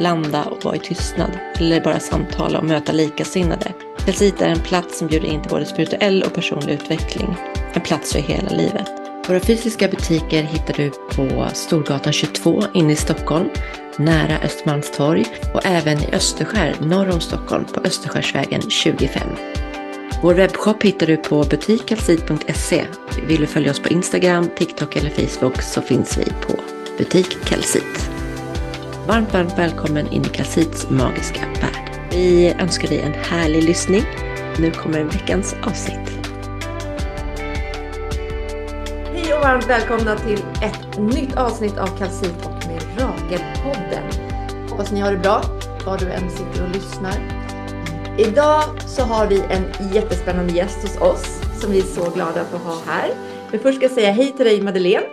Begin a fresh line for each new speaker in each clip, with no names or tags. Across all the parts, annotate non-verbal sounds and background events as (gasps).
landa och vara i tystnad. Eller bara samtala och möta likasinnade. Kalsit är en plats som bjuder in till både spirituell och personlig utveckling. En plats för hela livet. Våra fysiska butiker hittar du på Storgatan 22 inne i Stockholm, nära Östermalmstorg och även i Österskär norr om Stockholm på Österskärsvägen 25. Vår webbshop hittar du på butikkalsit.se. Vill du följa oss på Instagram, TikTok eller Facebook så finns vi på Butik Kalsit. Varmt, varmt välkommen in i Kalsits magiska värld. Vi önskar dig en härlig lyssning. Nu kommer veckans avsnitt. Hej och varmt välkomna till ett nytt avsnitt av Kalsit och Mirakelpodden. Hoppas ni har det bra var du än sitter och lyssnar. Idag så har vi en jättespännande gäst hos oss som vi är så glada att få ha här. Men först ska jag säga hej till dig Madeleine.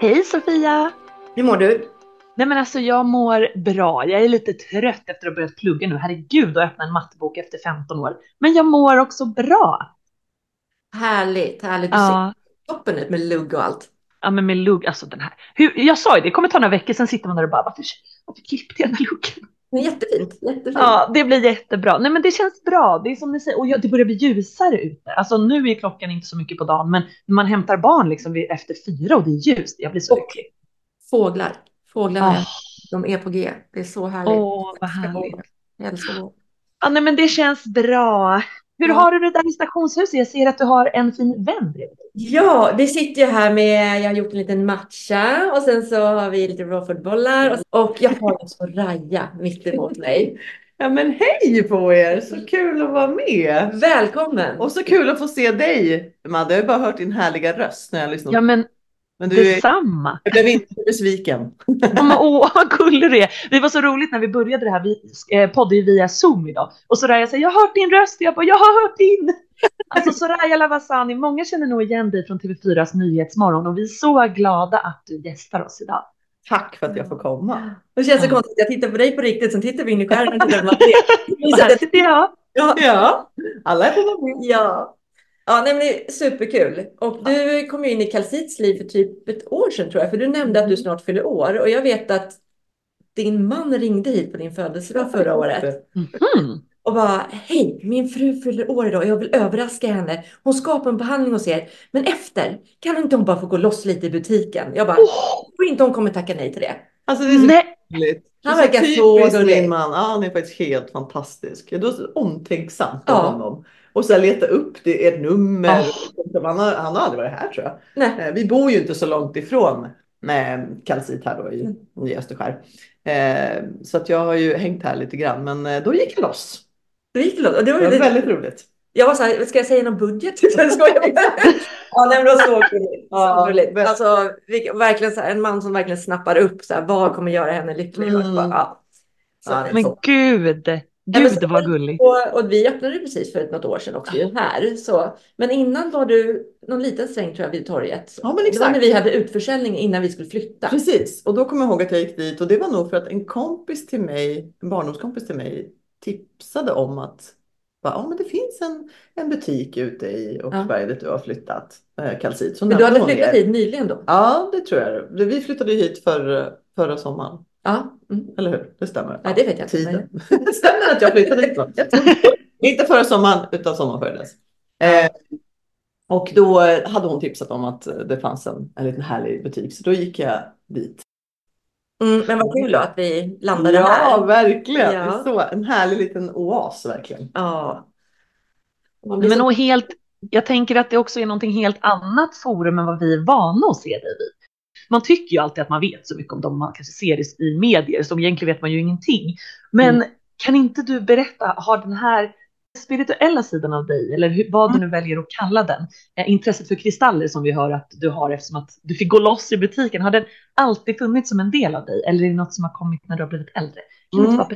Hej Sofia!
Hur mår du?
Nej men alltså jag mår bra. Jag är lite trött efter att ha börjat plugga nu. Herregud att öppna en mattebok efter 15 år. Men jag mår också bra.
Härligt, härligt. Du
Ja.
ser toppen ut med lugg och allt.
Ja men med lugg, alltså den här. Hur, jag sa ju det, det kommer ta några veckor, sen sitter man där och bara varför, varför klippte jag den här luggen?
Jättefint, jättefint.
Ja, det blir jättebra. Nej men det känns bra. Det är som ni säger, och ja, det börjar bli ljusare ute. Alltså nu är klockan inte så mycket på dagen, men när man hämtar barn liksom efter fyra och det är ljust, jag blir så lycklig.
Fåglar. Fåglarna,
Åh,
de är på G. Det är så härligt.
åh, vad
Jag älskar
härligt.
Jag älskar fåglar.
Ja, nej, men det känns bra. Hur
Ja.
har du det där i stationshuset? Jag ser att du har en fin vän bredvid dig.
Ja, vi sitter ju här med, jag har gjort en liten matcha och sen så har vi lite rawfoodbollar och, och jag har också Raja mitt emot mig.
Ja men hej på er! Så kul att vara med!
Välkommen!
Och så kul att få se dig Madde. Jag har ju bara hört din härliga röst när jag lyssnar.
Ja, men
men du är,
detsamma.
jag blev inte besviken.
Åh, vad gullig du är. Det var så roligt när vi började det här. Vi eh, poddade via Zoom idag. Och Soraya säger, jag har hört din röst. Jag bara, jag har hört din. Alltså Soraya Lavasani, många känner nog igen dig från TV4s Nyhetsmorgon. Och vi är så glada att du gästar oss idag.
Tack för att jag får komma.
Det känns så konstigt, jag tittar på dig på riktigt, sen tittar vi in i skärmen och tittar på. (laughs)
Och här sitter jag.
Ja,
Ja, alla är på
ja. Ja, nej, men det är superkul. Och du kom ju in i Kalsits liv för typ ett år sedan tror jag, för du nämnde att du snart fyller år och jag vet att din man ringde hit på din födelsedag förra året
Mhm.
och bara hej, min fru fyller år idag och jag vill överraska henne. Hon ska på en behandling hos er, men efter kan inte hon bara få gå loss lite i butiken? Jag bara,
Åh,
tror inte hon kommer tacka nej till det.
Alltså det är så
nej,
gulligt. Det är
Han verkar så gullig.
min man. Ja, han är faktiskt helt fantastisk. Det var så omtänksamt av
Ja.
honom. Och så leta upp det, ert nummer.
Åh.
Han, har, han har aldrig varit här tror jag.
Nej.
Eh, Vi bor ju inte så långt ifrån eh, Kalsit här då i,
Mm.
i Österskär. Eh, så att jag har ju hängt här lite grann. Men då gick jag loss.
Det gick långt. Och det var,
Det var väldigt roligt.
Jag var så här, ska jag säga någon budget? (laughs) Jag skojar. (laughs) Ja, nej, men det var så. (laughs) Så
Ja, bäst.
Alltså, verkligen så här, en man som verkligen snappar upp så här, vad kommer göra henne lycklig.
Mm.
bara, ja. Så,
Ja, det
men
så.
gud. Gud
så-
vad gulligt.
och, och vi öppnade precis för något år sedan också ju här. Så. Men innan var du någon liten sväng tror jag vid torget.
Ja, men
Det var
exakt.
när vi hade utförsäljning innan vi skulle flytta.
Precis, och då kommer jag ihåg att jag gick dit och det var nog för att en kompis till mig, en barndomskompis till mig, tipsade om att bara, ja, men det finns en, en butik ute i Åkersberga dit du har flyttat, eh, Kalsit. Så
Men du hade flyttat hit nyligen då?
Ja, det tror jag. Vi flyttade hit för, förra sommaren,
Ja. Mm.
eller hur? Det stämmer.
Nej, det vet jag inte.
Tiden. (laughs) Det stämmer att jag flyttade (laughs) tror- Inte förra sommaren, utan sommaren före dess. Eh, och då hade hon tipsat om att det fanns en, en liten härlig butik, så då gick jag dit.
Mm, men vad kul då att vi landade
Ja,
här.
verkligen.
Ja.
Det är Så, en härlig liten oas verkligen.
Ja.
Men
så-
och helt, jag tänker att det också är någonting helt annat forum än vad vi är vana att se dig vid. Man tycker ju alltid att man vet så mycket om dem man kanske ser i, i medier, så egentligen vet man ju ingenting. Men
Mm.
kan inte du berätta, har den här spirituella sidan av dig, eller hur, vad du nu väljer att kalla den, eh, intresset för kristaller som vi hör att du har eftersom att du fick gå loss i butiken, har den alltid funnits som en del av dig eller är det något som har kommit när du har blivit äldre?
Mm.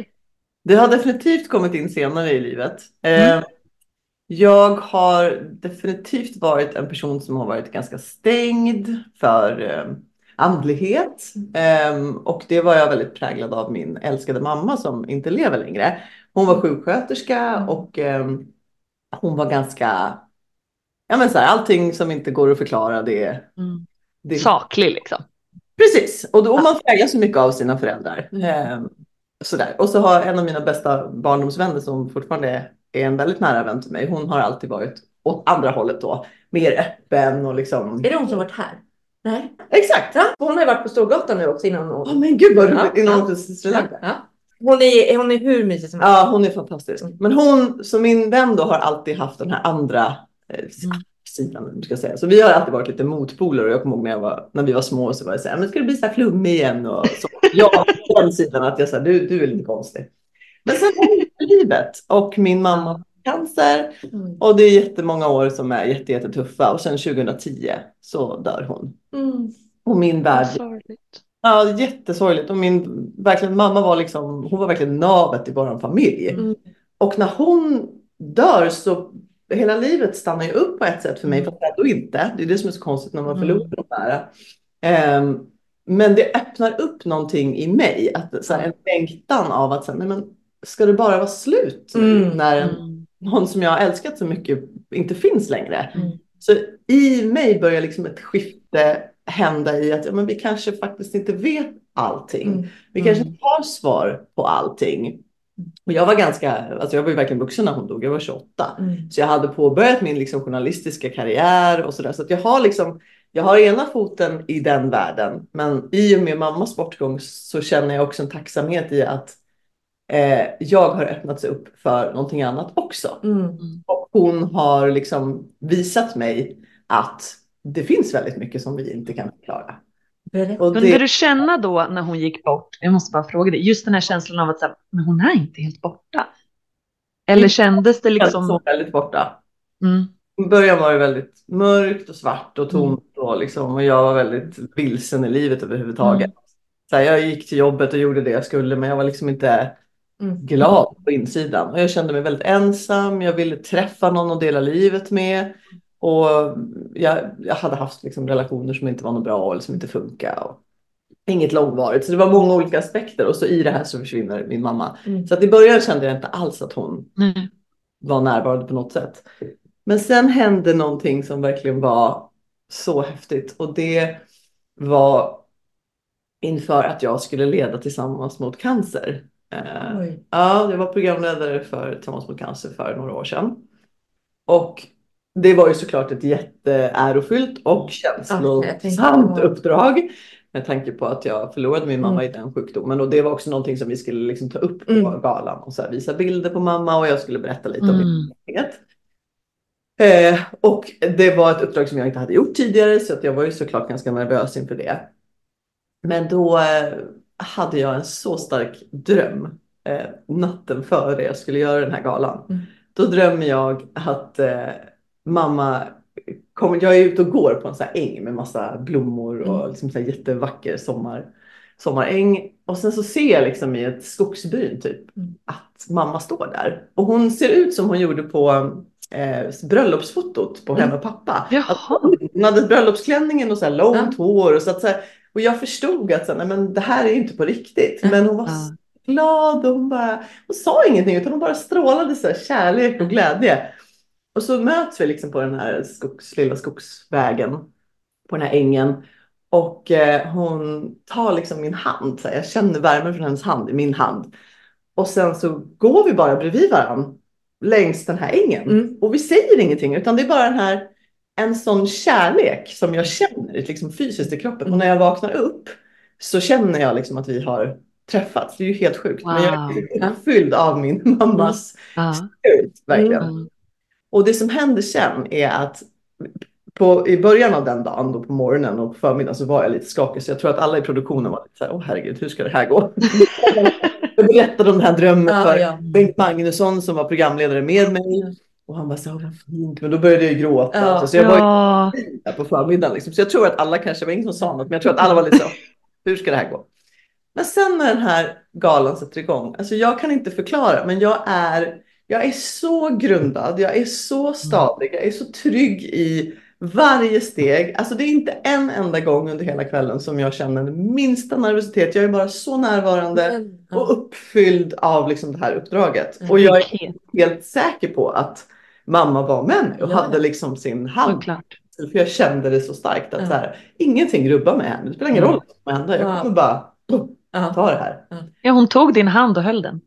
Det har definitivt kommit in senare i livet.
Mm.
Eh, Jag har definitivt varit en person som har varit ganska stängd för eh, andlighet. Eh, och det var jag väldigt präglad av min älskade mamma som inte lever längre. Hon var sjuksköterska och eh, hon var ganska, ja men så här, allting som inte går att förklara det,
Mm.
det
Saklig liksom.
Precis, och då man präglas så mycket av sina föräldrar. Eh, sådär. Och så har en av mina bästa barndomsvänner som fortfarande är en väldigt nära vän till mig, hon har alltid varit åt andra hållet då. Mer öppen och liksom.
Är det hon som varit här? Nej.
Exakt!
Ja, hon har ju varit på Storgatan nu också innan hon...
Åh men gud vad roligt!
Ja,
Innan
ja.
hon till Sri Lanka.
Ja. Hon, är, hon är hur mysig som helst.
Ja, hon är fantastisk. Men hon, som min vän då, har alltid haft den här andra eh, sidan. om man Ska säga. Så vi har alltid varit lite motpoler och jag kommer ihåg när, jag var, när vi var små så var jag så här, men ska du bli så här flummig igen? Och så. Jag den sidan att jag sa, du, du är lite konstig. Men sen har livet och min mamma cancer
Mm.
och det är jättemånga år som är jätte, jättetuffa och sen 2010 så dör hon.
Mm.
Och min värld
Sorgligt.
Ja, jättesorgligt. Och min verkligen, mamma var liksom, hon var verkligen navet i vår familj.
Mm.
Och när hon dör så hela livet stannar ju upp på ett sätt för mig, fast ändå inte. Det är det som är så konstigt när man
Mm.
förlorar de nära. Ehm, men det öppnar upp någonting i mig, att, så här, en längtan av att så här, nej, men, ska det bara vara slut
Mm.
när en,
Mm.
Någon som jag har älskat så mycket inte finns längre?
Mm.
Så i mig börjar liksom ett skifte hända i att ja, men vi kanske faktiskt inte vet allting.
Mm.
Vi kanske inte har svar på allting. Och jag var ganska, alltså jag var ju verkligen vuxen när hon dog, jag var 28.
Mm.
Så jag hade påbörjat min liksom journalistiska karriär och sådär. Så att jag har liksom, jag har ena foten i den världen. Men i och med mammas bortgång så känner jag också en tacksamhet i att eh, jag har öppnats upp för någonting annat också.
Mm.
Och hon har liksom visat mig att det finns väldigt mycket som vi inte kan förklara.
Berätta.
Och
Kunde
det,
du känna då när hon gick bort, jag måste bara fråga dig, just den här känslan av att här, men hon är inte helt borta? Eller kändes det
liksom...
liksom?
så väldigt borta.
Mm.
I början var det väldigt mörkt och svart och tomt
Mm.
och, liksom, och jag var väldigt vilsen i livet överhuvudtaget.
Mm.
Så här, jag gick till jobbet och gjorde det jag skulle men jag var liksom inte
Mm.
glad på insidan. Och jag kände mig väldigt ensam, jag ville träffa någon och dela livet med. Och jag, jag hade haft liksom relationer som inte var något bra eller som inte funkade. Och inget långvarigt. Så det var många olika aspekter och så i det här så försvinner min mamma.
Mm.
Så att i början kände jag inte alls att hon
Nej.
var närvarande på något sätt. Men sen hände någonting som verkligen var så häftigt och det var inför att jag skulle leda Tillsammans mot cancer. Eh. Ja, jag var programledare för Tillsammans mot cancer för några år sedan. Och det var ju såklart ett jätteärofyllt och
jag
känslosamt
på-
uppdrag. Med tanke på att jag förlorade min mamma i den sjukdomen. Och det var också någonting som vi skulle liksom ta upp på
Mm.
galan. Och så här, visa bilder på mamma och jag skulle berätta lite om min
Mm.
erfarenhet. Eh, och det var ett uppdrag som jag inte hade gjort tidigare så att jag var ju såklart ganska nervös inför det. Men då eh, hade jag en så stark dröm eh, natten före jag skulle göra den här galan.
Mm.
Då drömmer jag att eh, mamma kommer, jag är ute och går på en sån här äng med massa blommor och
Mm.
liksom så jättevacker sommar, sommaräng. Och sen så ser jag liksom i ett skogsbryn typ
Mm.
att mamma står där. Och hon ser ut som hon gjorde på eh, bröllopsfotot på henne och pappa. Att hon hade bröllopsklänningen och så här långt
Ja.
hår. Och, så att, så här, och jag förstod att så här, nej, men det här är inte på riktigt. Men hon var
Ja.
glad och hon, bara, hon sa ingenting utan hon bara strålade så här, kärlek och glädje. Och så möts vi liksom på den här skogs, lilla skogsvägen på den här ängen. Och eh, hon tar liksom min hand. Så här, jag känner värmen från hennes hand i min hand. Och sen så går vi bara bredvid varandra längs den här ängen.
Mm.
Och vi säger ingenting utan det är bara den här en sån kärlek som jag känner liksom fysiskt i kroppen. Och när jag vaknar upp så känner jag liksom att vi har träffats. Det är ju helt sjukt. Men jag är uppfylld av min (laughs) mammas spirit, verkligen.
Mm.
Och det som händer sen är att på, i början av den dagen, då på morgonen och på förmiddagen så var jag lite skakig. Så jag tror att alla i produktionen var lite så här, åh herregud, hur ska det här gå? (laughs) jag berättade om den här drömmen
Ja,
för
ja.
Bengt Magnusson som var programledare med mig. Och han bara så, vad fint. Men då började jag ju gråta.
Ja.
Så jag var
Ja.
på förmiddagen. Liksom. Så jag tror att alla kanske, det var ingen som sa något, men jag tror att alla var lite så, (laughs) hur ska det här gå? Men sen när den här galan sätter igång, alltså jag kan inte förklara, men jag är, jag är så grundad, jag är så stadig, jag är så trygg i varje steg. Alltså det är inte en enda gång under hela kvällen som jag känner den minsta nervositet. Jag är bara så närvarande och uppfylld av liksom det här uppdraget. Och jag är helt säker på att mamma var med mig och hade liksom sin hand. För jag kände det så starkt att så här, ingenting rubbar med henne. Det spelar ingen roll vad som händer. Jag kommer bara ta det här.
Ja, hon tog din hand och höll den.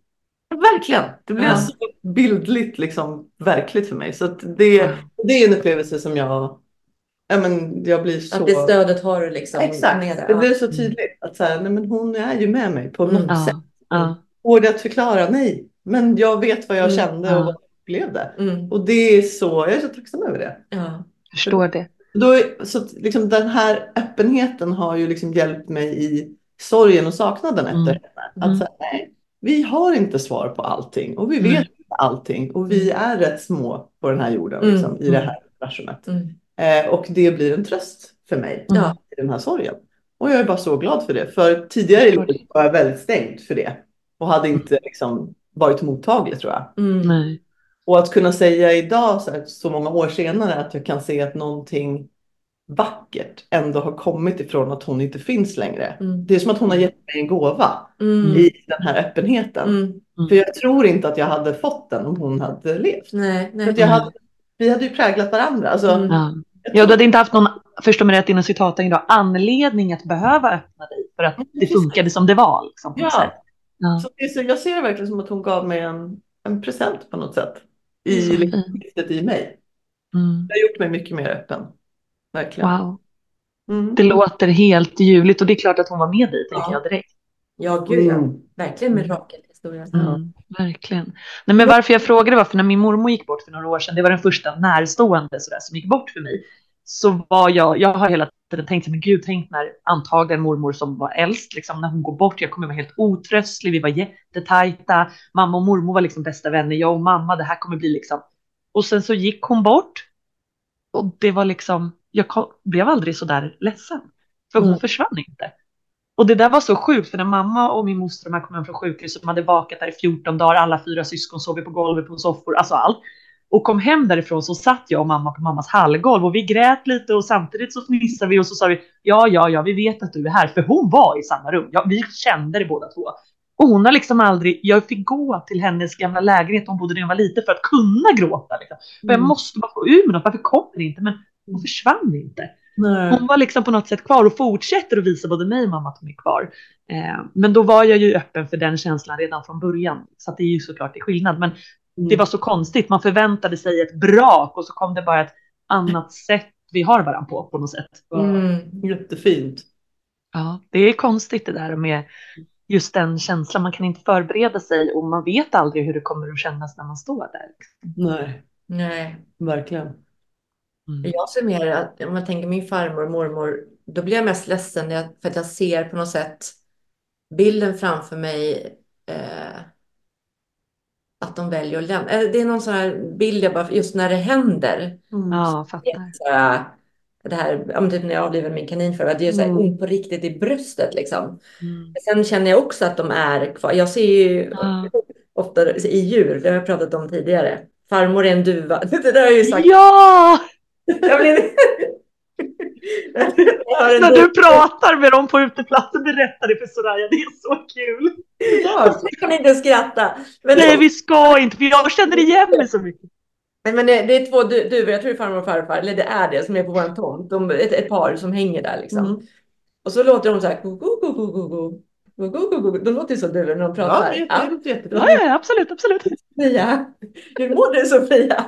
Verkligen. Det blev
Ja.
så bildligt liksom verkligt för mig. Så att det, det är en upplevelse som jag, ja men jag blir så...
Att det stödet har du liksom
Exakt.
med dig.
Det blev så tydligt att så här, nej men hon är ju med mig på något
Mm.
sätt.
Ja,
Går det att förklara? Nej. Men jag vet vad jag
Mm.
kände och vad jag upplevde.
Mm.
Och det är så, jag är så tacksam över det.
Ja.
förstår det.
Då, så liksom den här öppenheten har ju liksom hjälpt mig i sorgen och saknaden efter
Mm.
henne.
Mm.
Att säga, nej, vi har inte svar på allting och vi vet inte allting och vi är rätt små på den här jorden,
Mm.
liksom, i det här universumet.
Mm.
Eh, och det blir en tröst för mig
Ja.
i den här sorgen. Och jag är bara så glad för det. För tidigare i livet var jag väldigt stängd för det och hade inte liksom varit mottaglig tror jag.
Mm.
Nej.
Och att kunna säga idag så, här, så många år senare att jag kan se att någonting vackert ändå har kommit ifrån att hon inte finns längre.
Mm.
Det är som att hon har gett mig en gåva
Mm.
i den här öppenheten.
Mm.
För jag tror inte att jag hade fått den om hon hade levt.
Nej,
För
nej.
att jag hade, vi hade ju präglat varandra. Alltså,
Mm.
Ja. du hade inte haft någon, förstå mig rätt inom citaten idag, anledning att behöva öppna dig för att det funkade som det var. Liksom,
Ja.
Ja.
Så det är så, jag ser det verkligen som att hon gav mig en, en present på något sätt. I liksom, i mig.
Mm.
Det har gjort mig mycket mer öppen. Verkligen.
Wow,
Mm.
det låter helt ljuvligt och det är klart att hon var med dig, tänker
Ja.
jag direkt.
Ja, gud ja.
Mm.
Verkligen mirakelhistoria.
Mm, verkligen. Nej, men varför jag frågade var för när min mormor gick bort för några år sedan, det var den första närstående sådär, som gick bort för mig, så var jag, jag har hela tiden tänkt, men gud, tänk när antagligen mormor som var äldst, liksom, när hon går bort, jag kommer vara helt otröstlig, vi var jättetajta, mamma och mormor var liksom bästa vänner, jag och mamma, det här kommer bli liksom. Och sen så gick hon bort och det var liksom, jag kom, blev aldrig så där ledsen, för hon
Mm.
försvann inte. Och det där var så sjukt för när mamma och min moster de här kom hem från sjukhuset, de hade vakat där i 14 dagar, alla fyra syskon sov på golvet på soffor, alltså allt. Och kom hem därifrån så satt jag och mamma på mammas hallgolv och vi grät lite och samtidigt så fnissade vi och så sa vi ja, ja, ja, vi vet att du är här, för hon var i samma rum. Ja, vi kände det båda två. Och hon har liksom aldrig, jag fick gå till hennes gamla lägenhet, hon bodde när jag var liten, för att kunna gråta. Liksom. För jag
Mm.
måste bara få ur mig något, varför kommer det inte? Men hon försvann inte.
Nej.
Hon var liksom på något sätt kvar och fortsätter att visa både mig och mamma att hon är kvar. Eh, men då var jag ju öppen för den känslan redan från början. Så att det är ju såklart en skillnad. Men det var så konstigt. Man förväntade sig ett brak och så kom det bara ett annat sätt vi har varandra på, på något sätt.
Mm.
Jättefint.
Ja, det är konstigt det där med just den känslan. Man kan inte förbereda sig och man vet aldrig hur det kommer att kännas när man står där.
Nej,
Nej.
verkligen.
Mm.
Jag ser mer att om jag tänker min farmor och mormor, då blir jag mest ledsen när jag, för att jag ser på något sätt bilden framför mig eh, att de väljer att lämna. Eh, Det är någon sån här bild jag bara, just när det händer.
Mm.
Ja, fattar.
Så här, det här, men typ när jag avlivade min kanin för det gör så här
Mm.
på riktigt i bröstet liksom.
Mm.
Sen känner jag också att de är kvar. Jag ser ju
Ja.
ofta i djur, det har jag pratat om tidigare. Farmor är en duva. (laughs) Det där har jag ju sagt.
Ja!
Jag. Jag en
När du pratar med dem på uteplatsen, berätta det för Soraya, det är så kul.
Ja, så kan inte skratta. Men,
Nej, vi ska inte, för jag känner igen mig så mycket.
Nej, men det, det är två du- duvor, jag tror det är farmor och farfar, eller det är det, som är på vår tomt. De, ett, ett par som hänger där liksom.
Mm.
Och så låter de så här, go, go, go, go, go, go. Go, go, go, go. De låter ju så duvor när de
Ja,
pratar.
det,
Ja.
det låter jättebra.
Ja, ja, absolut, absolut.
Sofia, hur mår du Sofia?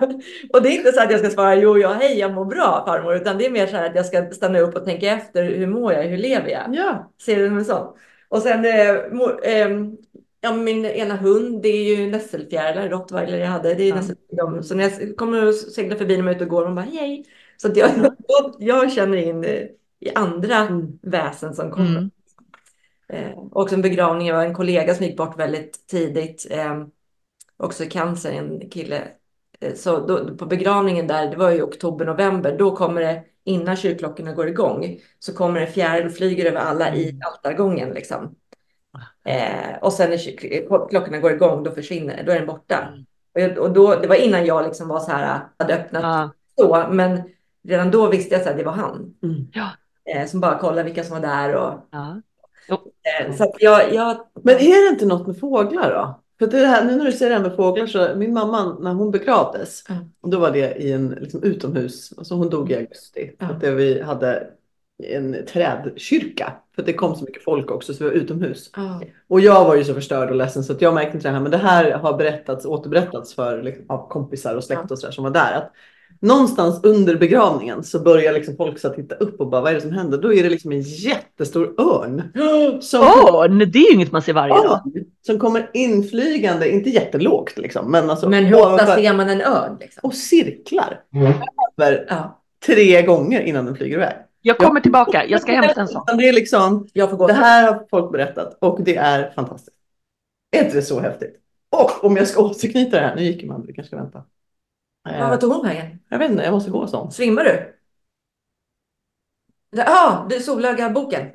Och det är inte så att jag ska svara jo, ja, hej, jag mår bra farmor, utan det är mer så här att jag ska stanna upp och tänka efter, hur mår jag, hur lever jag?
Ja.
Ser du som sån? Och sen, mo- ehm, ja, min ena hund, det är ju nässelfjärilar, rottweiler jag hade, det är
Ja.
Så när jag kommer och seglar förbi när de är ute och går, de bara hej. Så jag, (laughs) jag känner in eh, i andra
Mm.
väsen som kommer.
Mm.
Eh, också en begravning, jag har en kollega som gick bort väldigt tidigt. Eh, också cancer, en kille. Eh, så då, på begravningen där, det var ju oktober, november, då kommer det, innan kyrkklockorna går igång, så kommer det fjäril och flyger över alla i altargången liksom. Eh, och sen när klockorna går igång, då försvinner Då är den borta. Och, och då, det var innan jag liksom var så här, hade öppnat ja. så. Men redan då visste jag att det var han. Mm. Ja. Eh, som bara kollade vilka som var där. Och, ja.
Eh, så jag, jag... Men är det inte något med fåglar då? För det här, nu när du säger det här med fåglar så min mamma när hon begravdes. Mm. Då var det i en liksom, utomhus. Alltså hon dog i augusti. Mm. Att vi hade en trädkyrka. För det kom så mycket folk också så vi var utomhus. Oh. Och jag var ju så förstörd och ledsen så att jag märkte inte det här. Men det här har berättats, återberättats för liksom, av kompisar och släkt och sådär som var där. Att någonstans under begravningen så börjar liksom folk så titta upp och bara vad är det som händer? Då är det liksom en jättestor örn. (gasps)
Som, örn? Det är ju inget man ser varje dag.
Som kommer inflygande, inte jättelågt liksom. Men, alltså,
men hur ofta ser man en örn? Liksom?
Och cirklar. Mm. Över ja. tre gånger innan den flyger iväg.
Jag kommer tillbaka, jag ska hämta en sån. (laughs)
Det, är liksom, det här har folk berättat och det är fantastiskt. Är inte det så häftigt? Och om jag ska återknyta det här, nu gick man, vi kanske ska vänta.
Ja, vad tog hon vägen?
Jag vet inte, jag måste gå sånt.
Svimmar du? Ja, ah, det är Solöga-boken.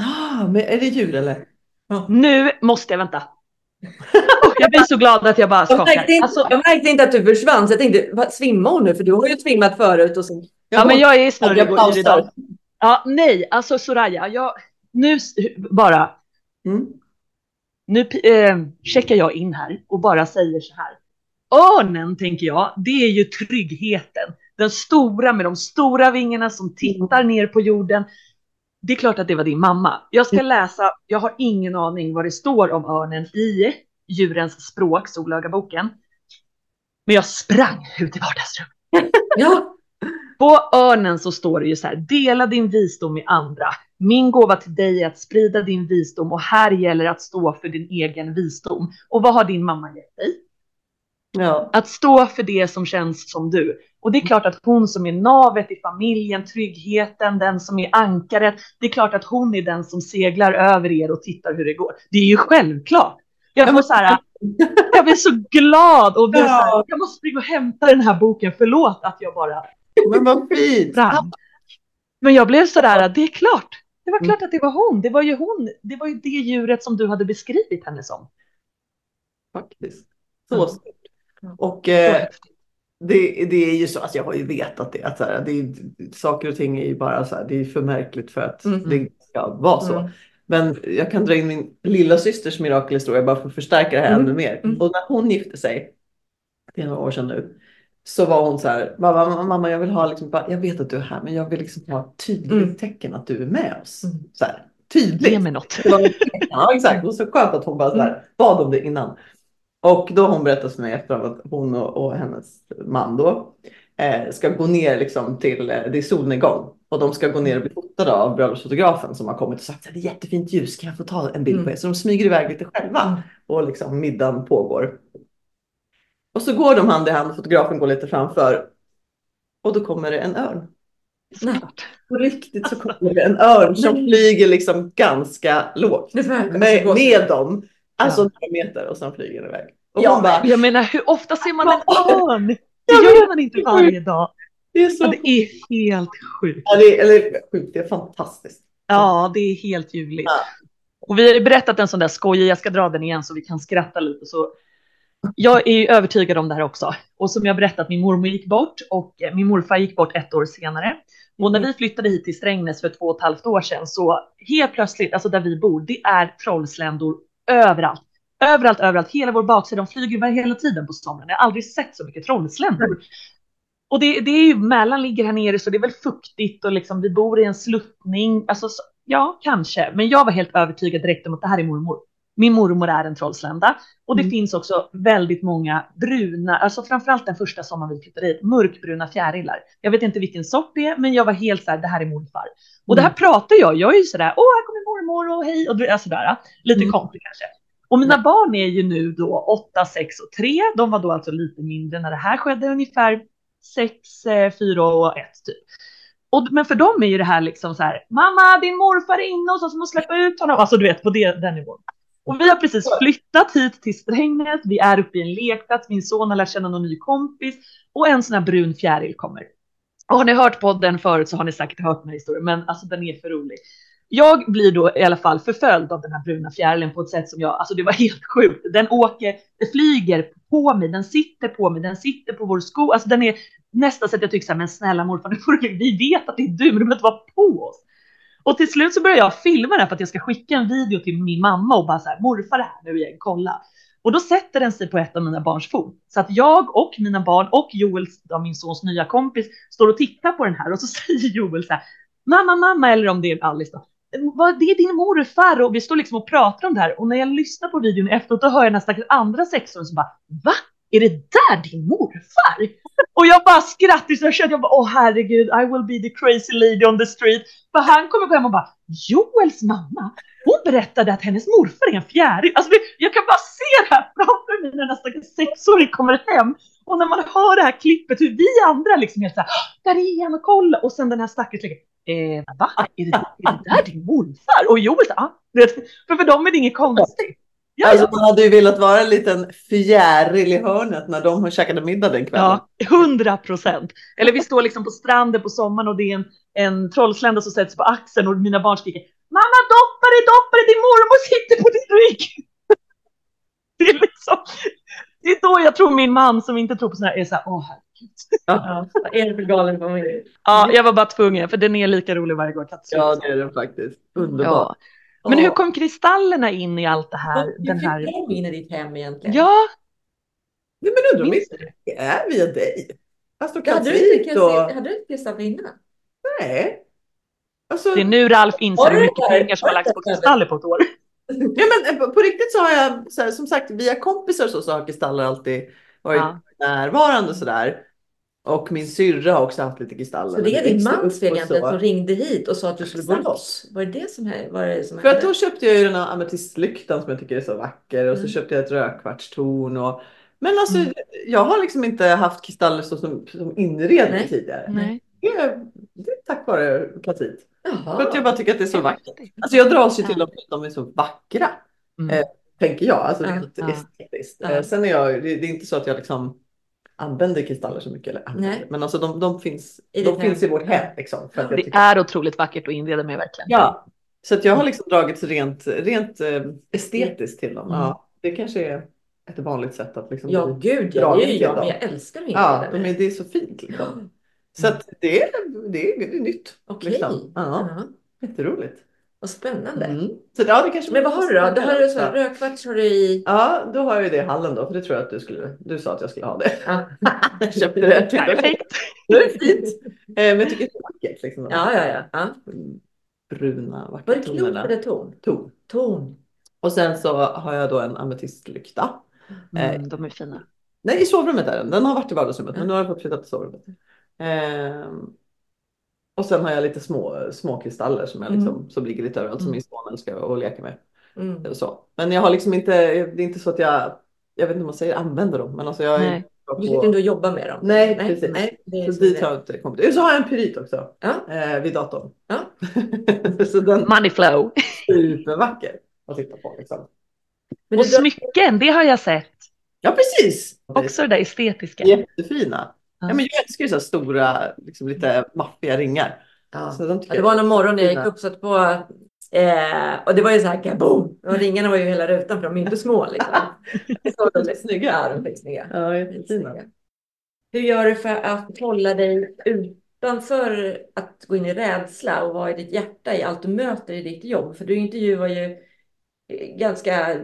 Ah, men är det djur eller?
Ja. Nu måste jag vänta. (laughs) jag blir så glad att jag bara skakar.
Jag märkte inte, alltså, jag märkte inte att du försvann, så jag tänkte, vad, svimmar hon nu? För du har ju svimmat förut. Och så,
ja, men jag är snurrig idag. Ja, nej, alltså Soraya, jag, nu bara. Mm. Nu eh, checkar jag in här och bara säger så här. Örnen, tänker jag, det är ju tryggheten. Den stora med de stora vingarna som tittar mm. ner på jorden. Det är klart att det var din mamma. Jag ska mm. läsa, jag har ingen aning vad det står om örnen i djurens språk, Solögaboken. Men jag sprang ut i vardagsrummet. (laughs) ja. På örnen så står det ju så här, dela din visdom med andra. Min gåva till dig är att sprida din visdom och här gäller att stå för din egen visdom. Och vad har din mamma gett dig? Ja. Att stå för det som känns som du. Och det är klart att hon som är navet i familjen, tryggheten, den som är ankaret. Det är klart att hon är den som seglar över er och tittar hur det går. Det är ju självklart. Jag får så här, jag blir så glad och blir ja. så här, jag måste springa och hämta den här boken. Förlåt att jag bara.
Men vad fint.
Men jag blev så där, det är klart. Det var klart att det var hon. Det var ju hon. Det var ju det djuret som du hade beskrivit henne som.
Faktiskt. Så mm. Och eh, det, det är ju så, alltså jag har ju vetat det, att så här, det är, saker och ting är ju bara så här, det är för märkligt för att mm. det ska vara så. Mm. Men jag kan dra in min lilla systers mirakelhistoria bara för att förstärka det här mm. ännu mer. Mm. Och när hon gifte sig, det är några år sedan nu, så var hon så här, mamma, mamma jag vill ha liksom, jag vet att du är här men jag vill liksom ha tydligt mm. tecken att du är med oss. Mm. Så här, tydligt.
Ge mig något. (laughs)
ja exakt, och så skönt att hon bara så här, bad om det innan. Och då har hon berättat för mig att hon och, och hennes man då eh, ska gå ner liksom till, eh, det är solnedgång och de ska gå ner och bli fotade av bröllopsfotografen som har kommit och sagt att det är jättefint ljus, kan jag få ta en bild på er? Så de smyger iväg lite själva mm. och liksom middagen pågår. Och så går de hand i hand, fotografen går lite framför och då kommer det en örn. På riktigt så kommer det en örn som flyger liksom ganska lågt med, med dem. Alltså ja. några meter och sen flyger den iväg. Och
ja, bara, jag menar hur ofta ser man en örn? Det (laughs) gör man inte varje dag. Det är, så... det är helt sjukt.
Ja, det är, eller sjukt, det är fantastiskt.
Ja, det är helt ljuvligt. Ja. Och vi har berättat en sån där skojig, jag ska dra den igen så vi kan skratta lite. Så jag är övertygad om det här också. Och som jag berättat, min mormor gick bort och min morfar gick bort ett år senare. Och när mm. vi flyttade hit till Strängnäs för två och ett halvt år sedan så helt plötsligt, alltså där vi bor, det är trollsländor överallt. Överallt, överallt. Hela vår baksida, de flyger hela tiden på somrarna. Jag har aldrig sett så mycket trollsländor. Mm. Och det, det är ju, Mälaren ligger här nere så det är väl fuktigt och liksom vi bor i en sluttning. Alltså, ja, kanske. Men jag var helt övertygad direkt om att det här är mormor. Min mormor är en trollslända och det mm. finns också väldigt många bruna, alltså framförallt den första sommaren vi flyttade hit, mörkbruna fjärilar. Jag vet inte vilken sort det är, men jag var helt så här, det här är morfar. Och det här mm. pratar jag, jag är ju sådär, åh, här mormor och hej, och sådär, lite mm. konstigt kanske. Och mina barn är ju nu då 8, 6 och 3. De var då alltså lite mindre när det här skedde, ungefär 6, 4 eh, och 1 typ. Och, men för dem är ju det här liksom så här, mamma din morfar är inne och så måste släppa ut honom. Alltså du vet på det, den nivån. Och vi har precis flyttat hit till Strängnäs. Vi är uppe i en lekplats. Min son har lärt känna någon ny kompis och en sån här brun fjäril kommer. Och har ni hört podden förut så har ni säkert hört den här historien, men alltså den är för rolig jag blir då i alla fall förföljd av den här bruna fjärilen på ett sätt som jag, alltså det var helt (laughs) sjukt. Den åker, den flyger på mig, den sitter på mig, den sitter på vår sko. Alltså den är nästan så att jag tycker så här, men snälla morfar, nu får du, vi vet att det är du, men du behöver inte vara på oss. Och till slut så börjar jag filma den för att jag ska skicka en video till min mamma och bara så här, morfar det här nu igen, kolla. Och då sätter den sig på ett av mina barns fot. Så att jag och mina barn och Joel, min sons nya kompis, står och tittar på den här och så (laughs) säger Joel så här, mamma, mamma, eller om det är Alice då, vad, det är din morfar och vi står liksom och pratar om det här och när jag lyssnar på videon efteråt då hör jag nästan andra sexåringen som bara va? Är det där din morfar? Och jag bara skrattar så jag kände, jag bara åh herregud, I will be the crazy lady on the street. För han kommer gå hem och bara Joels mamma, hon berättade att hennes morfar är en fjäril. Alltså jag kan bara se det här framför mig när nästa sexåring kommer hem. Och när man hör det här klippet hur vi andra liksom helt såhär, ah, där är han och kolla. Och sen den här stackars eh, va? Är det, är det där din morfar? Och Joel sa, ah. för för dem är det inget konstigt.
Ja, alltså, man hade ju velat vara en liten fjäril i hörnet när de käkade middag den kvällen.
Ja, hundra procent. Eller vi står liksom på stranden på sommaren och det är en, en trollslända som sätts på axeln och mina barn skriker Mamma doppa dig, doppa dig, din mormor sitter på din rygg. (laughs) Det är liksom, det är då jag tror min man som inte tror på sådana här är så här, åh herregud.
Ja, vad är det för galen familj?
Ja, jag var bara tvungen för den är lika rolig varje gång.
Ja, det är den faktiskt. Underbart. Ja.
Men hur kom kristallerna in i allt det här?
Hur den här... de in i ditt hem egentligen?
Ja.
Nej, men undrar om det är via dig? Alltså,
hade, du inte, och... hade du inte kristaller innan?
Nej.
Alltså... Det är nu Ralf inser hur mycket pengar som har lagts på kristaller på ett år. (laughs)
Ja, men eh, på riktigt så har jag, så här, som sagt, via kompisar så, så har kristaller alltid varit ja. närvarande sådär. Och min syrra har också haft lite kristaller.
Så det är din mans fel egentligen som ringde hit och sa att du skulle gå loss? Var det det som, var det som
För att då köpte jag ju den här ametistlyktan som jag tycker är så vacker och så mm. köpte jag ett rödkvartstorn. Och... Men alltså mm. jag har liksom inte haft kristaller så som, som inredning Nej. tidigare.
Nej.
Det, är, det är tack vare platit. För att jag bara tycker att det är så vackert. Alltså jag dras ju till dem för att de är så vackra. Mm. Eh, tänker jag, alltså rent ja. estetiskt. Ja. Eh, sen är jag, det, det är inte så att jag liksom använder kristaller så mycket. Eller använder. Men alltså de, de finns, I, de finns i vårt hem. Liksom,
för att det tycker... är otroligt vackert att inreda med verkligen.
Ja, så att jag har liksom dragits rent, rent äh, estetiskt till dem. Mm. Ja, det kanske är ett vanligt sätt att liksom
Ja, gud, ja, det är jag, men jag älskar att
Ja, de är, det är så fint. Liksom. Så att det, är, det, är, det är nytt.
Okej. Liksom.
Ja, uh -huh. Jätteroligt.
Vad spännande. Mm.
Så, ja, det kanske
Men vad har du då? Det har du så här, rödkvarts har du i?
Ja, då har jag ju det i hallen då, för det tror jag att du skulle. Du sa att jag skulle ha det. Ja. (laughs) jag köpte det. (laughs)
Perfekt. (laughs)
Det är fint. Eh, men jag tycker det är vackert. Liksom.
Ja, ja, ja. ja.
Bruna, vackra
Var det klot eller ton?
Ton.
Ton.
Och sen så har jag då en ametistlykta.
Mm, eh, de är fina.
Nej, i sovrummet är den. Den har varit i vardagsrummet, men nu har jag fått flytta till sovrummet. Eh, och sen har jag lite små, små kristaller som, jag liksom, mm. som ligger lite överallt som mm. min son älskar att leka med. Mm. Så. Men jag har liksom inte, det är inte så att jag, jag vet inte om man säger använder dem, men alltså jag
Nej. På... Du sitter inte och jobbar med dem?
Nej, nej precis. Nej, så dit har jag inte kommit. Så har jag en pyrit också ja. eh, vid datorn.
Ja. (laughs)
så den Money flow.
Supervacker att titta på. Liksom.
Men och smycken, det har jag sett.
Ja, precis.
Också det där estetiska.
Jättefina. Ja, men jag älskar ju så stora, liksom lite maffiga ringar.
Ja. Så de ja, det var någon morgon när jag gick upp så på eh, och det var ju så här kaboom. Och ringarna var ju hela rutan för de är inte små. Liksom. (laughs)
så de är snygga.
Ja, de är snygga.
Ja, jättefina.
Hur gör du för att hålla dig utanför att gå in i rädsla och vara i ditt hjärta i allt du möter i ditt jobb? För du intervjuar ju ganska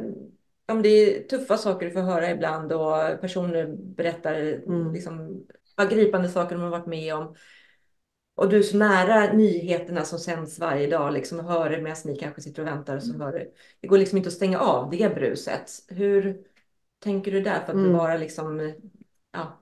om det är tuffa saker du får höra ibland och personer berättar mm. liksom, gripande saker de har varit med om. Och du är så nära nyheterna som sänds varje dag liksom, hör det medan ni kanske sitter och väntar. Och så mm. hör det. det går liksom inte att stänga av det bruset. Hur tänker du där för att mm. bevara liksom, ja,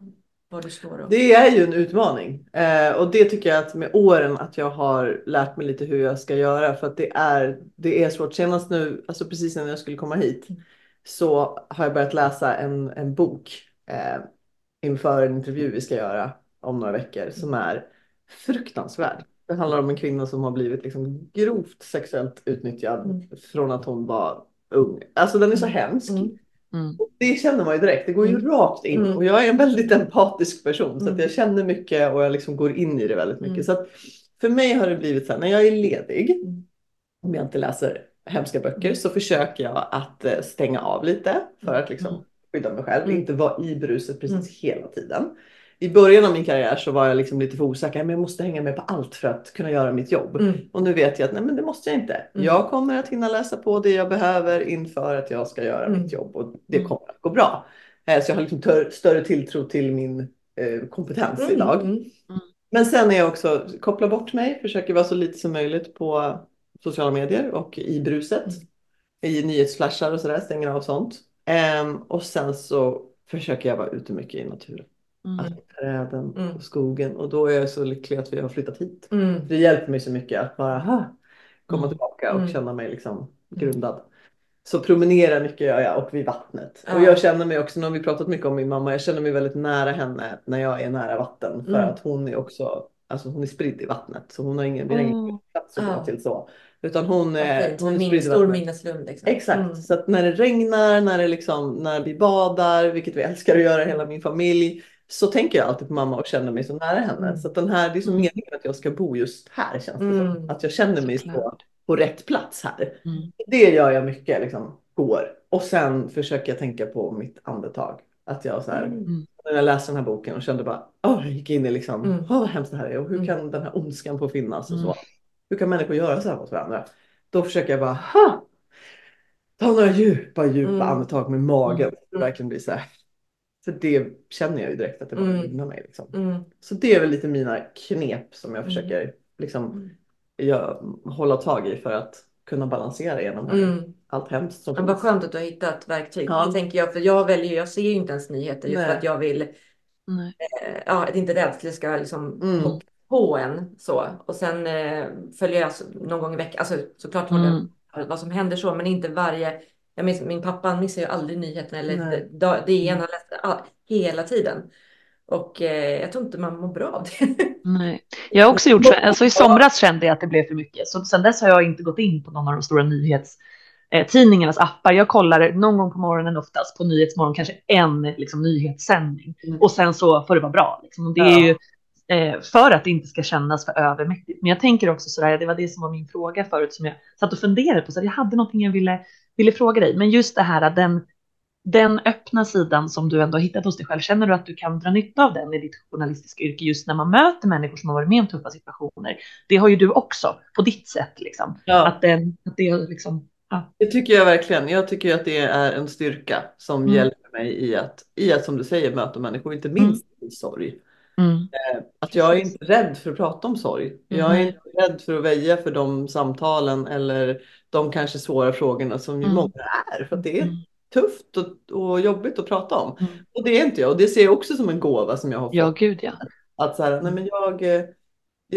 var du står? Och...
Det är ju en utmaning eh, och det tycker jag att med åren att jag har lärt mig lite hur jag ska göra för att det är, det är svårt. Senast nu, alltså precis när jag skulle komma hit mm. så har jag börjat läsa en, en bok eh, inför en intervju vi ska göra om några veckor som är fruktansvärd. Det handlar om en kvinna som har blivit liksom grovt sexuellt utnyttjad mm. från att hon var ung. Alltså den är så mm. hemsk. Mm. Mm. Det känner man ju direkt, det går ju mm. rakt in mm. och jag är en väldigt empatisk person så att jag känner mycket och jag liksom går in i det väldigt mycket. Så att för mig har det blivit så här när jag är ledig om jag inte läser hemska böcker så försöker jag att eh, stänga av lite för att liksom. Skydda mig själv.
Mm.
Inte vara i bruset precis
Mm.
hela tiden. I början av min karriär så var jag liksom lite för osäker. Men jag måste hänga med på allt för att kunna göra mitt jobb.
Mm.
Och nu vet jag att nej, men det måste jag inte.
Mm.
Jag kommer att hinna läsa på det jag behöver inför att jag ska göra
Mm.
mitt jobb. Och det
Mm.
kommer att gå bra. Eh, Så jag har liksom tör- större tilltro till min eh, kompetens
Mm.
idag.
Mm.
Men sen är jag också, koppla bort mig, försöker vara så lite som möjligt på sociala medier och i bruset.
Mm.
I nyhetsflashar och sådär, stänger av sånt. Ehm, och sen så försöker jag vara ute mycket i naturen.
Mm.
Alltså träden
Mm.
och skogen. Och då är jag så lycklig att vi har flyttat hit.
Mm.
Det hjälper mig så mycket att bara ha, komma
Mm.
tillbaka och
Mm.
känna mig liksom grundad. Så promenera mycket gör jag och vid vattnet.
Ja.
Och jag känner mig också, nu har vi pratat mycket om min mamma, jag känner mig väldigt nära henne när jag är nära vatten. För
Mm.
att hon är också, alltså hon är spridd i vattnet. Så hon har ingen, har ingen plats att
Ja.
gå till så. Utan hon
Fint.
hon
Min, stor minneslund. Liksom.
Exakt,
Mm.
så att när det regnar, när, det liksom, när vi badar, vilket vi älskar att göra hela min familj, så tänker jag alltid på mamma och känner mig så nära henne.
Mm.
Så att den här, det är så
Mm.
meningen att jag ska bo just här känns det
Mm.
som. Att jag känner mig så,
Såklart.
på rätt plats här.
Mm.
Det gör jag mycket, liksom, går. Och sen försöker jag tänka på mitt andetag. Att jag så här,
Mm.
när jag läste den här boken och kände bara, åh, jag gick in i liksom,
Mm.
åh vad hemskt det här är och hur
Mm.
kan den här ondskan få finnas och
Mm.
så. Hur kan människor göra så här mot varandra? Då försöker jag bara, ha! Ta några djupa, djupa
Mm.
andetag med magen.
Mm.
verkligen blir så här. För det känner jag ju direkt att det bara
Mm.
mig. Liksom.
Mm.
Så det är väl lite mina knep som jag
Mm.
försöker liksom,
Mm.
jag, hålla tag i för att kunna balansera genom här,
Mm.
allt hemskt som
Men vad skönt att du har hittat verktyg.
Ja.
Det tänker jag, för jag väljer, jag ser ju inte ens nyheter just
Nej.
för att jag vill,
Nej.
eh, ja, att inte det ska liksom
Mm.
På en så. Och sen eh, följer jag någon gång i veckan, alltså såklart
Mm.
vad som händer så, men inte varje, jag minns, min pappa missar ju aldrig nyheterna eller
Nej.
da- DN, han läste all, hela tiden. Och eh, jag tror inte man mår bra av det. (laughs)
Nej. Jag har också gjort så, alltså i somras kände jag att det blev för mycket. Så sen dess har jag inte gått in på någon av de stora nyhetstidningarnas appar. Jag kollar någon gång på morgonen oftast på Nyhetsmorgon, kanske en liksom, nyhetssändning.
Mm.
Och sen så får det vara bra. Liksom. Det är ju eh, för att det inte ska kännas för övermäktigt. Men jag tänker också sådär, det var det som var min fråga förut som jag satt och funderade på. Så jag hade någonting jag ville, ville fråga dig. Men just det här att den, den öppna sidan som du ändå har hittat hos dig själv, känner du att du kan dra nytta av den i ditt journalistiska yrke just när man möter människor som har varit med om tuffa situationer? Det har ju du också på ditt sätt liksom.
Ja.
Att, den, att det liksom, ja.
Det tycker jag verkligen. Jag tycker att det är en styrka som
Mm.
hjälper mig i att, i att, som du säger, möta människor, inte minst i sorg.
Mm.
Att jag är inte rädd för att prata om sorg. Jag är
Mhm.
inte rädd för att väja för de samtalen eller de kanske svåra frågorna som ju
Mm.
många är. För det är
Mm.
tufft och, och jobbigt att prata om.
Mm.
Och det är inte jag. Och det ser jag också som en gåva som jag har fått.
Ja, gud ja.
Att så här, nej men jag, eh,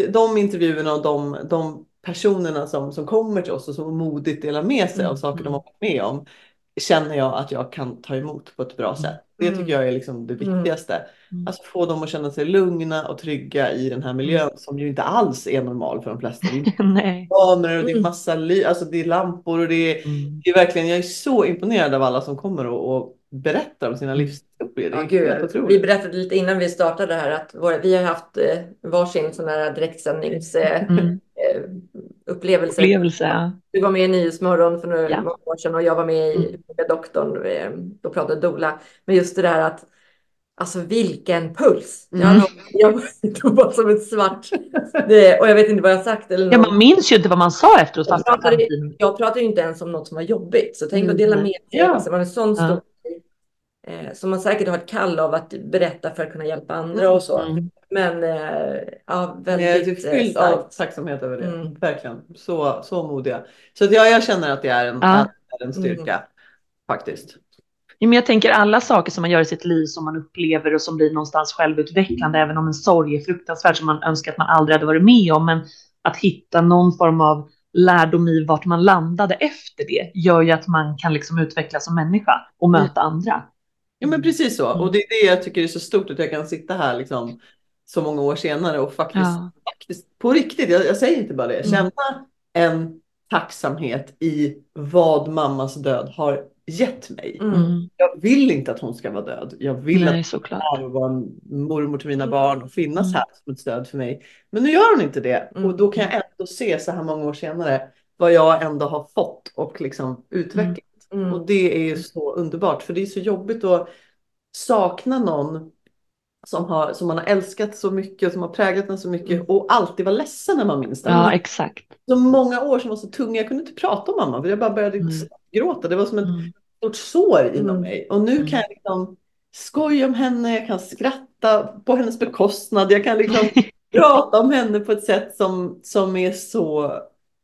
de intervjuerna och de, de personerna som, som kommer till oss och som modigt delar med sig av
Mm,
saker de har varit med om känner jag att jag kan ta emot på ett bra sätt. Det
Mm.
tycker jag är liksom det
Mm.
viktigaste.
Mm.
Alltså få dem att känna sig lugna och trygga i den här miljön som ju inte alls är normal för de flesta. Det är (laughs)
Nej.
kameror och det är
Mm.
massa ly, alltså det är lampor och det är,
Mm.
det är verkligen, jag är så imponerad av alla som kommer och, och berättar om sina
Mm.
Det
Ja, vi berättade lite innan vi startade här att våra, vi har haft eh, varsin sån här direktsändnings eh,
Mm.
Upplevelse.
Upplevelse. ja.
Du var med i Nyhetsmorgon för några
Ja.
år sedan och jag var med i
Mm.
doktorn. eh, Då pratade Dola. Men just det där att Alltså vilken puls! Jag,
Mm.
jag, jag var som ett svart. Det, och jag vet inte vad jag sagt. Eller
Ja, man minns ju inte vad man sa efteråt.
Jag pratade, jag pratade ju inte ens om något som var jobbigt. Så tänk
Mm,
att dela
nej.
med sig.
Ja.
Alltså, man är en sån
Ja.
stor eh, som man säkert har ett kall av att berätta för att kunna hjälpa andra och så.
Mm.
Men eh, ja,
är
väldigt
typ
eh,
fylld av tacksamhet över det.
Mm.
Verkligen. Så, så modiga. Så att jag, jag känner att det är en,
Ja.
är en styrka. Faktiskt.
Ja, men jag tänker alla saker som man gör i sitt liv som man upplever och som blir någonstans självutvecklande, även om en sorg är fruktansvärd som man önskar att man aldrig hade varit med om, men att hitta någon form av lärdom i vart man landade efter det gör ju att man kan liksom utvecklas som människa och möta andra.
Ja men precis så.
Mm.
Och det är det jag tycker är så stort att jag kan sitta här liksom så många år senare och faktiskt,
Ja.
faktiskt på riktigt, jag, jag säger inte bara det,
Mm.
känna en tacksamhet i vad mammas död har gett mig.
Mm.
Mm.
Jag vill inte att hon ska vara död. Jag vill att
Nej, såklart.
här och vara en mormor till mina
Mm.
barn och finnas
Mm.
här som ett stöd för mig. Men nu gör hon inte det
Mm.
och då kan jag ändå se så här många år senare vad jag ändå har fått och liksom utvecklat.
Mm.
Och det är ju så underbart för det är så jobbigt att sakna någon som, har, som man har älskat så mycket och som har präglat en så mycket
Mm.
och alltid var ledsen när man minns det.
Ja, exakt.
Så många år som var så tunga, jag kunde inte prata om mamma för jag bara började
Mm.
gråta. Det var som ett
Mm.
stort sår inom
Mm.
mig. Och nu
Mm.
kan jag liksom skoja om henne, jag kan skratta på hennes bekostnad, jag kan liksom (laughs) prata om henne på ett sätt som, som är så,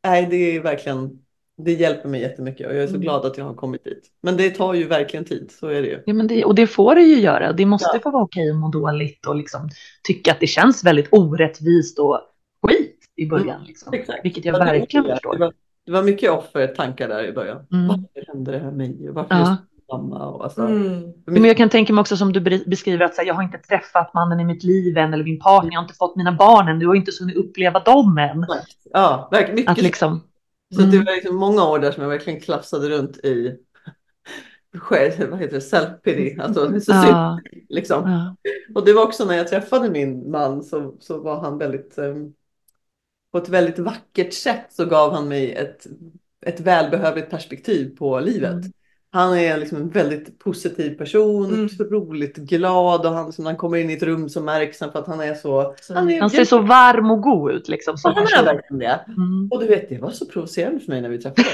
nej det är verkligen, det hjälper mig jättemycket och jag är så
Mm.
glad att jag har kommit dit. Men det tar ju verkligen tid, så är det ju.
Ja, men det, och det får det ju göra. Det måste
Ja.
få vara okej att må dåligt och liksom tycka att det känns väldigt orättvist och skit i början. Liksom.
Exakt.
Vilket jag
Ja, det var
verkligen
det.
förstår.
Det var, det var mycket offertankar där i början.
Mm.
Varför hände det här mig? Och varför
Ja.
Och alltså,
Mm.
Men jag kan tänka mig också som du beskriver att så här, jag har inte träffat mannen i mitt liv än eller min partner, jag har inte fått mina barn än, du har inte hunnit uppleva dem än.
Ja, verkligen mycket.
Att liksom,
Så det
Mm.
var liksom många år där som jag verkligen klafsade runt i vad heter det, self-pity, alltså så synd,
ja,
liksom.
ja,
Och det var också när jag träffade min man så, så var han väldigt, ehm, på ett väldigt vackert sätt så gav han mig ett, ett välbehövligt perspektiv på livet.
Mm.
Han är liksom en väldigt positiv person,
Mm.
otroligt glad och han, som när han kommer in i ett rum så märks han för att han är så...
Så-
Han, är,
han ser så varm och god ut liksom. Som
han är verkligen det.
Mm.
Och du vet, det var så provocerande för mig när vi träffades.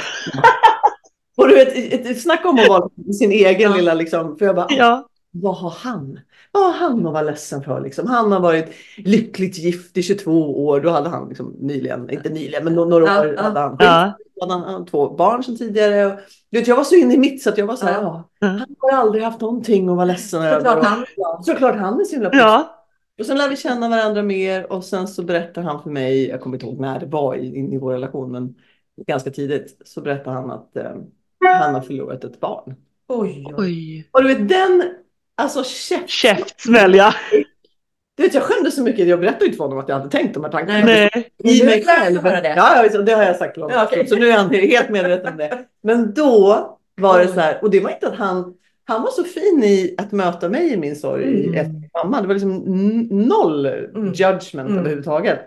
(laughs) och du vet, ett, ett snack om att vara sin egen
Ja.
lilla liksom, för jag bara,
Ja,
vad har han? Vad har han att vara ledsen för liksom? Han har varit lyckligt gift i 22 år, då hade han liksom nyligen, inte nyligen, men nå- några år
ja.
hade han.
ja,
Han hade två barn sedan tidigare. Och, du vet, jag var så inne i mitt så att jag var så här,
Ja.
ja. han har aldrig haft någonting att vara ledsen över.
Såklart han.
Såklart han är så himla
ja.
Och sen lär vi känna varandra mer och sen så berättar han för mig, jag kommer inte ihåg när det var i- in i vår relation, men ganska tidigt så berättar han att eh, han har förlorat ett barn.
Oj, oj.
Oj.
Och du vet den, alltså käft.
Käftsmäll ja.
Du vet jag skämdes så mycket, jag berättade inte för honom att jag hade tänkt de här tankarna.
Nej.
Nej.
I mig själv.
för det.
Ja, det har jag sagt till honom.
Ja, okej.
Så nu är han helt medveten om det. Men då var det så här, och det var inte att han, han var så fin i att möta mig i min sorg
Mm.
efter mamma. Det var liksom noll judgment
Mm.
överhuvudtaget.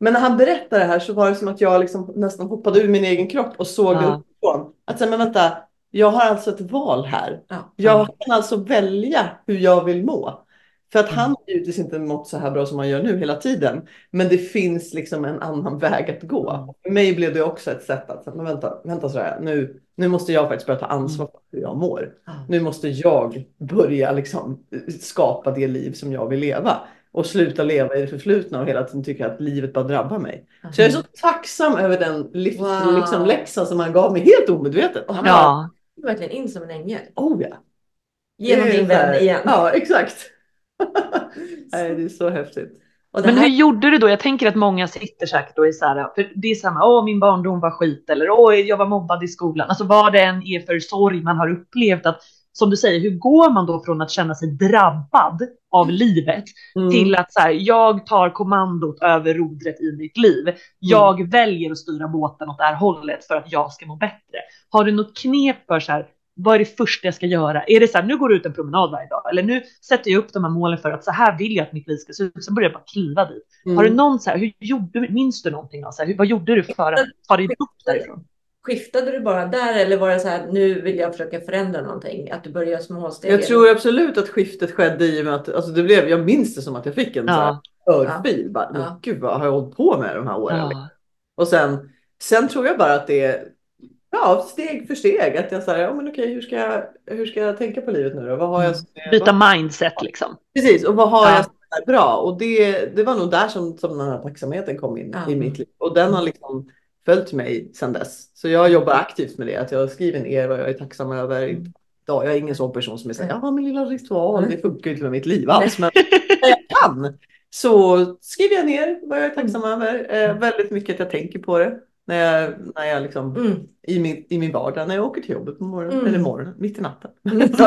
Men när han berättade det här så var det som att jag liksom nästan hoppade ur min egen kropp och såg det
Ja.
uppifrån. Att säga, men vänta, jag har alltså ett val här.
Ja.
Jag kan alltså välja hur jag vill må. För att
Mm.
han har givetvis inte mått så här bra som han gör nu hela tiden. Men det finns liksom en annan väg att gå.
Mm.
För mig blev det också ett sätt att, men vänta, vänta så här, nu, nu måste jag faktiskt börja ta ansvar
Mm.
för hur jag mår. Nu måste jag börja liksom skapa det liv som jag vill leva. Och sluta leva i det förflutna och hela tiden tycka att livet bara drabbar mig. Så jag är så tacksam över den livs,
Wow.
liksom, läxan som han gav mig helt omedvetet.
Ja.
Verkligen in som en ängel.
Oh ja.
Genom din
här-
vän igen.
Ja, exakt. (laughs) Nej, det är så häftigt.
Det
Men
här,
hur gjorde du då? Jag tänker att många sitter säkert och är så här, för det är samma, åh min barndom var skit eller åh jag var mobbad i skolan. Alltså vad det än är för sorg man har upplevt att som du säger, hur går man då från att känna sig drabbad av livet
Mm.
till att så här, jag tar kommandot över rodret i mitt liv. Jag väljer att styra båten åt det här hållet för att jag ska må bättre. Har du något knep för så här, vad är det första jag ska göra? Är det så här, nu går du ut en promenad varje dag eller nu sätter jag upp de här målen för att så här vill jag att mitt liv ska se ut. Sen börjar jag bara kliva dit.
Mm.
Har du någon så här, hur gjorde, minns du någonting? Så här, hur, vad gjorde du för att ta dig upp därifrån?
Skiftade du bara där eller var det så här, nu vill jag försöka förändra någonting? Att du börjar göra små steg?
Jag tror absolut att skiftet skedde i och med att alltså det blev, jag minns det som att jag fick en
Ja,
örfil. Bara,
Ja.
Gud vad har jag hållit på med de här åren?
ja,
Och sen, sen tror jag bara att det är ja, steg för steg. Att jag säger, ja men okej, hur ska jag, hur ska jag tänka på livet nu då? Vad har jag som är-
byta
vad-
mindset liksom.
Precis, och vad har
Ja.
jag som är bra? Och det, det var nog där som, som den här tacksamheten kom in
Ja.
i mitt liv. Och den har liksom följt mig sedan dess. Så jag jobbar aktivt med det. Att jag skriver ner vad jag är tacksam över.
Mm.
Ja, jag är ingen sån person som är så här,
Nej.
ja min lilla ritual, det funkar inte med mitt liv alls. Men när jag kan så skriver jag ner vad jag är tacksam över. Eh, väldigt mycket att jag tänker på det. När jag, när jag liksom,
Mm.
i, min, I min vardag, när jag åker till jobbet på morgonen,
Mm.
eller morgonen, mitt i natten.
Mm. (laughs)
Så,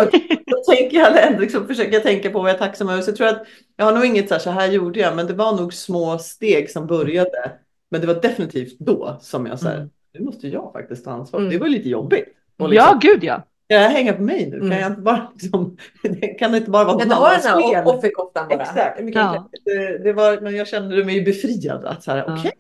då tänker jag ändå, liksom, försöker jag tänka på vad jag är tacksam över. Så jag tror att jag har nog inget så här, så här gjorde jag, men det var nog små steg som började. Men det var definitivt då som jag sa,
Mm.
nu måste jag faktiskt ta ansvar.
Mm.
Det var lite jobbigt. Liksom,
Ja, gud ja.
Kan jag hänga på mig nu? Kan
Mm.
jag inte bara liksom, (laughs) kan det inte bara vara
Kan
någon annans
här
fel?
offerkoftan bara?
Exakt.
Ja.
Det, det var, men jag kände mig befriad. Att så här,
Ja.
okej,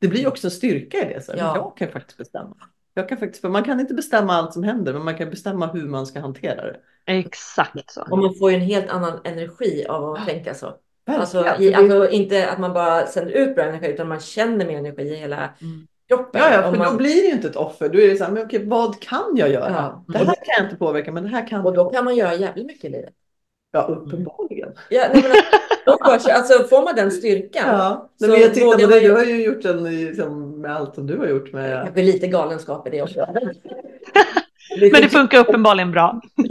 det blir också en styrka i det. Så
Ja.
Jag kan faktiskt bestämma. Jag kan faktiskt, för man kan inte bestämma allt som händer, men man kan bestämma hur man ska hantera det.
Exakt så.
Och man får ju en helt annan energi av att tänka så. Alltså, i, alltså inte att man bara sänder ut bra energi utan man känner med energi i hela
Mm.
kroppen.
Ja, ja, för
man,
då blir det ju inte ett offer. Då är det så här, men okej, vad kan jag göra?
Ja.
Det här kan jag inte påverka, men det här kan
och då kan man göra jävligt mycket i livet.
Ja, uppenbarligen.
Ja, nej, men, alltså, får man den styrkan.
Ja, nej, men jag tittar på dig. Du har ju gjort en liksom, med allt som du har gjort med.
Kanske lite galenskap i det också. (laughs)
Men det funkar uppenbarligen bra. (laughs)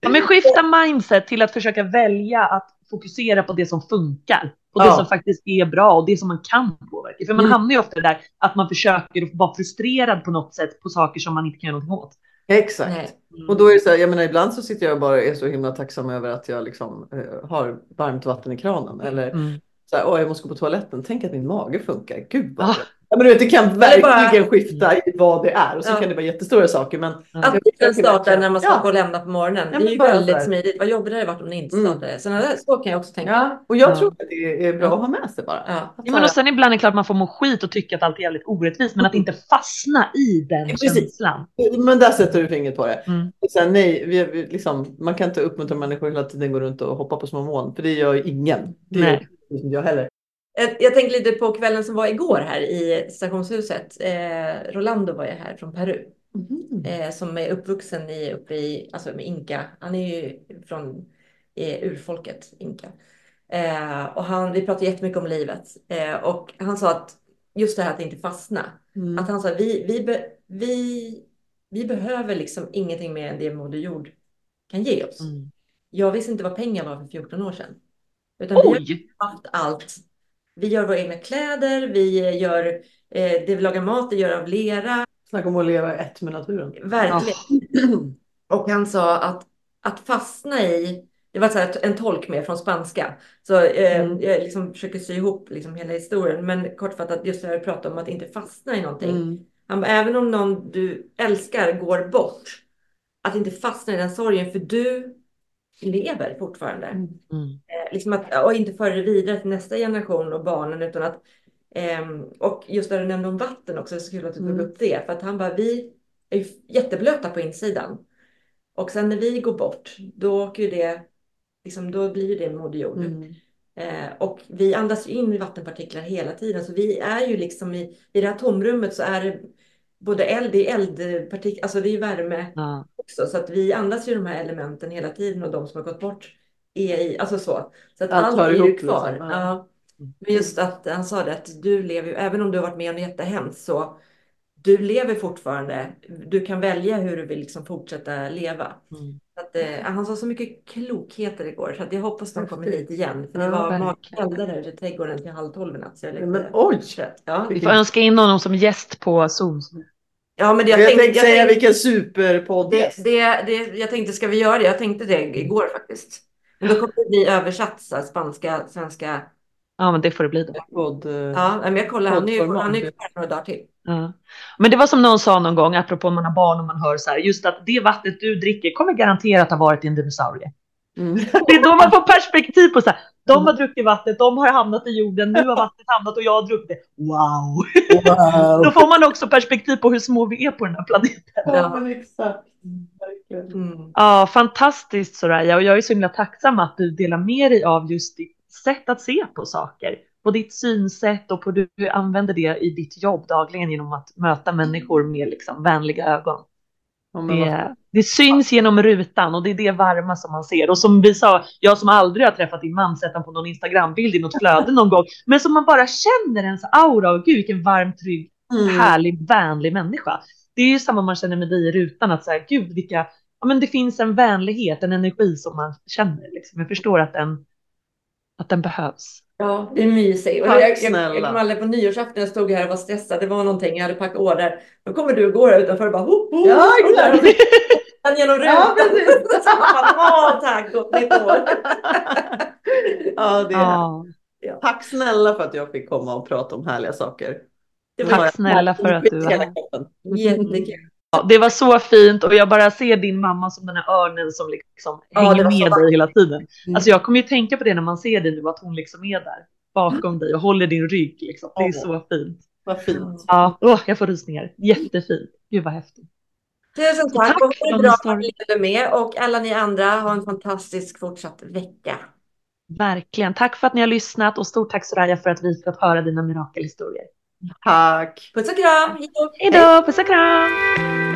Ja, men skifta mindset till att försöka välja att fokusera på det som funkar. Och det
Ja.
som faktiskt är bra och det som man kan påverka. För man
Mm.
hamnar ju ofta där att man försöker vara frustrerad på något sätt på saker som man inte kan göra någonting åt.
Exakt.
Nej.
Och då är det så här, jag menar ibland så sitter jag och bara är så himla tacksam över att jag liksom eh, har varmt vatten i kranen. Eller
Mm.
så här, åh jag måste gå på toaletten, tänk att min mage funkar. Gud vad
Ah.
Ja, men du vet, det kan
Eller bara-
verkligen skifta i vad det är. Och så
Ja.
kan det vara jättestora saker. Men
Att den startar när man ska
Ja.
gå och lämna på morgonen.
Ja,
det är ju väldigt smidigt. Vad jobbigt det hade varit om det inte
Mm.
startade. Så, där, så kan jag också tänka.
Ja, och jag
Ja.
tror att det är bra att ha med sig bara.
Ja.
Men och sen ibland är det klart att man får må skit och tycka att allt är jävligt orättvist, men att inte fastna i den
Precis.
känslan.
Men där sätter du fingret på det.
Mm.
Så här, nej, vi, vi, liksom, man kan inte uppmuntra människor hela tiden gå runt och hoppa på små moln. För det gör ju ingen. Det gör
Nej.
inte jag heller.
Jag, jag tänkte lite på kvällen som var igår här i stationshuset. Eh, Rolando var ju här från Peru.
Mhm.
Eh, som är uppvuxen i, uppe i, alltså med inka. Han är ju från eh, urfolket inka. Eh, och han, vi pratade jättemycket om livet. Eh, och han sa att just det här att inte fastna.
Mm.
Att han sa vi, vi, be, vi, vi behöver liksom ingenting mer än det Moder Jord kan ge oss.
Mm.
Jag visste inte vad pengar var för 14 år sedan. Utan vi har
Oj!
haft allt. Vi gör våra egna kläder, vi gör eh, det vi lagar mat, det gör av lera.
Snacka om att leva ett med naturen.
Verkligen. Och han sa att, att fastna i, det var så här en tolk med från spanska. Så eh,
Mm.
jag liksom försöker sy ihop liksom hela historien. Men kortfattat just det här att prata om att inte fastna i någonting.
Mm.
Han bara, även om någon du älskar går bort, att inte fastna i den sorgen för du lever fortfarande.
Mm.
Mm.
Eh, liksom att, och inte föra det vidare till nästa generation och barnen utan att ehm, och just där du nämnde om vatten också, så kul att du tog
Mm.
upp det för att han bara vi är ju jätteblöta på insidan och sen när vi går bort då åker det liksom då blir det moder jord
Mm.
eh, och vi andas ju in vattenpartiklar hela tiden så vi är ju liksom i, i det här tomrummet så är det både eld, det är eldpartiklar, alltså det är värme
Ja.
också. Så att vi andas ju de här elementen hela tiden och de som har gått bort är i, alltså så. Så att
Allt
allt, är ju
ihop,
kvar.
liksom. Ja.
Ja. Men just att han sa det att du lever ju, även om du har varit med om något jättehemskt så du lever fortfarande. Du kan välja hur du vill liksom fortsätta leva.
Mm.
Så att, eh, han sa så mycket klokheter igår så att jag hoppas de kommer hit igen. För det
Ja,
var magspällda där ute i trädgården till halv tolv i natt. Så jag
Men oj!
Ja.
Vi får önska in honom som gäst på Zoom.
ja, men det,
Jag,
jag tänkte,
tänkte
jag
säga
tänkte,
vilken superpodd.
det, det, det, jag tänkte, ska vi göra det? Jag tänkte det igår faktiskt. Men då kommer det bli översatt, så här, spanska, svenska.
Ja, men det får det bli då.
Podd, eh,
Ja, men jag kollar, han är ju
Poddformat.
han är ju kvar några dagar till.
Ja. Men det var som någon sa någon gång, apropå man har barn och man hör så här, just att det vattnet du dricker kommer garanterat ha varit i en dinosaurie.
Mm. (laughs)
Det är då man får perspektiv på så här, de har druckit vattnet, de har hamnat i jorden, nu har vattnet hamnat och jag har druckit det. Wow! (laughs) Då
Wow!
får man också perspektiv på hur små vi är på den här planeten.
Ja, men exakt.
Mm.
Ja, fantastiskt Soraya och jag är så himla tacksam att du delar med dig av just ditt sätt att se på saker. På ditt synsätt och på hur du använder det i ditt jobb dagligen genom att möta människor med liksom vänliga ögon. Det, det syns genom rutan och det är det varma som man ser. Och som vi sa, jag som aldrig har träffat din man sett honom på någon Instagrambild i något (laughs) flöde någon gång, men som man bara känner ens aura och gud vilken varm, trygg,
Mm.
härlig, vänlig människa. Det är ju samma man känner med dig i rutan, att säga gud vilka, ja men det finns en vänlighet, en energi som man känner. Liksom. Jag förstår att den, att den behövs.
Ja, det är mysigt. Och
Tack,
jag, jag, jag kommer aldrig på nyårsafton, jag stod här och var stressad. Det var någonting, jag hade packat order. Då kommer du och går här utanför och bara ho, ho,
Ja,
och
exakt.
Han genom rutan.
Ja, precis.
Åh, tack, gott nytt år. (laughs)
Ja, det är
Ja,
Tack snälla för att jag fick komma och prata om härliga saker.
Tack snälla för att du var här.
jättekul.
Ja, det var så fint och jag bara ser din mamma som den här örnen som liksom
Ja,
hänger
det
med dig hela tiden.
Mm.
Alltså jag kommer ju tänka på det när man ser dig nu, att hon liksom är där bakom dig och håller din rygg. Liksom. Det är så fint.
Vad fint.
Ja, oh, jag får rysningar. Jättefint. Gud vad häftigt.
Tusen tack, tack och det är bra att ni lever med och alla ni andra har en fantastisk fortsatt vecka.
Verkligen. Tack för att ni har lyssnat och stort tack Soraya för att vi fått höra dina mirakelhistorier.
Tack.
Puss och kram.
Hej då. Puss och kram.